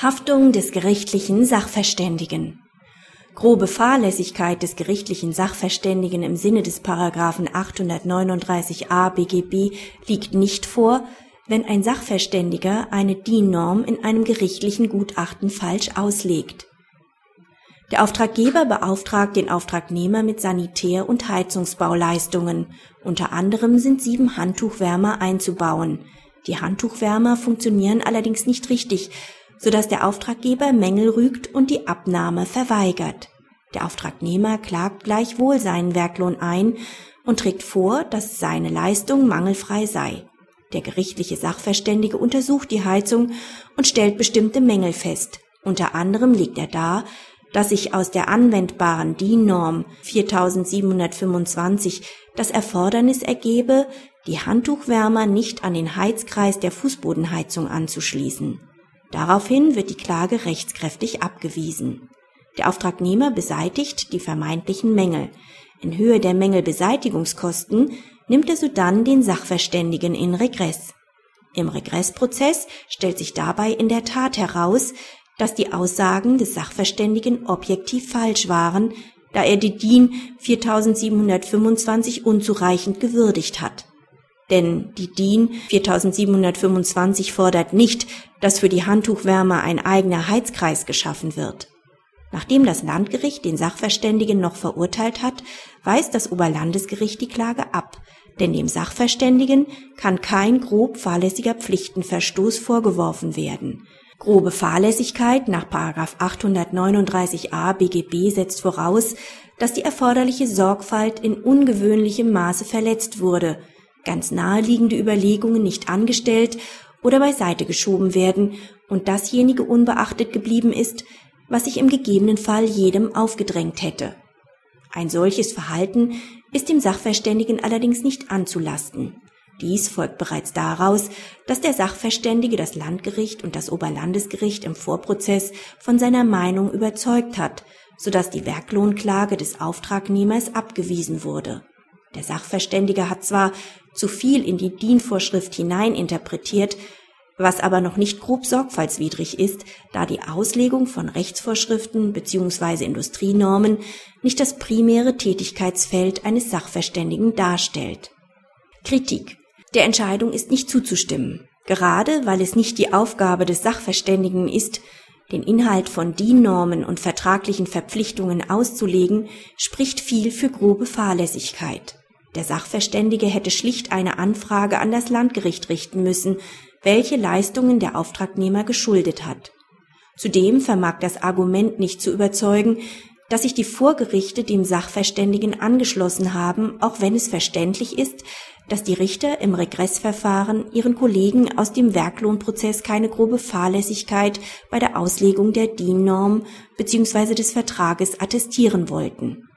Haftung des gerichtlichen Sachverständigen Grobe Fahrlässigkeit des gerichtlichen Sachverständigen im Sinne des Paragraphen 839a BGB liegt nicht vor, wenn ein Sachverständiger eine DIN-Norm in einem gerichtlichen Gutachten falsch auslegt. Der Auftraggeber beauftragt den Auftragnehmer mit Sanitär- und Heizungsbauleistungen. Unter anderem sind sieben Handtuchwärmer einzubauen. Die Handtuchwärmer funktionieren allerdings nicht richtig, sodass der Auftraggeber Mängel rügt und die Abnahme verweigert. Der Auftragnehmer klagt gleichwohl seinen Werklohn ein und trägt vor, dass seine Leistung mangelfrei sei. Der gerichtliche Sachverständige untersucht die Heizung und stellt bestimmte Mängel fest. Unter anderem legt er dar, dass sich aus der anwendbaren DIN-Norm 4725 das Erfordernis ergebe, die Handtuchwärmer nicht an den Heizkreis der Fußbodenheizung anzuschließen. Daraufhin wird die Klage rechtskräftig abgewiesen. Der Auftragnehmer beseitigt die vermeintlichen Mängel. In Höhe der Mängelbeseitigungskosten nimmt er sodann den Sachverständigen in Regress. Im Regressprozess stellt sich dabei in der Tat heraus, dass die Aussagen des Sachverständigen objektiv falsch waren, da er die DIN 4725 unzureichend gewürdigt hat. Denn die DIN 4725 fordert nicht, dass für die Handtuchwärmer ein eigener Heizkreis geschaffen wird. Nachdem das Landgericht den Sachverständigen noch verurteilt hat, weist das Oberlandesgericht die Klage ab, denn dem Sachverständigen kann kein grob fahrlässiger Pflichtenverstoß vorgeworfen werden. Grobe Fahrlässigkeit nach 839a BGB setzt voraus, dass die erforderliche Sorgfalt in ungewöhnlichem Maße verletzt wurde, ganz naheliegende Überlegungen nicht angestellt oder beiseite geschoben werden und dasjenige unbeachtet geblieben ist, was sich im gegebenen Fall jedem aufgedrängt hätte. Ein solches Verhalten ist dem Sachverständigen allerdings nicht anzulasten. Dies folgt bereits daraus, dass der Sachverständige das Landgericht und das Oberlandesgericht im Vorprozess von seiner Meinung überzeugt hat, so dass die Werklohnklage des Auftragnehmers abgewiesen wurde. Der Sachverständige hat zwar zu viel in die DIN-Vorschrift hineininterpretiert, was aber noch nicht grob sorgfaltswidrig ist, da die Auslegung von Rechtsvorschriften bzw. Industrienormen nicht das primäre Tätigkeitsfeld eines Sachverständigen darstellt. Kritik der Entscheidung ist nicht zuzustimmen, gerade weil es nicht die Aufgabe des Sachverständigen ist, den Inhalt von DIN-Normen und vertraglichen Verpflichtungen auszulegen, spricht viel für grobe Fahrlässigkeit. Der Sachverständige hätte schlicht eine Anfrage an das Landgericht richten müssen, welche Leistungen der Auftragnehmer geschuldet hat. Zudem vermag das Argument nicht zu überzeugen, dass sich die Vorgerichte dem Sachverständigen angeschlossen haben, auch wenn es verständlich ist, dass die Richter im Regressverfahren ihren Kollegen aus dem Werklohnprozess keine grobe Fahrlässigkeit bei der Auslegung der DIN-Norm bzw. des Vertrages attestieren wollten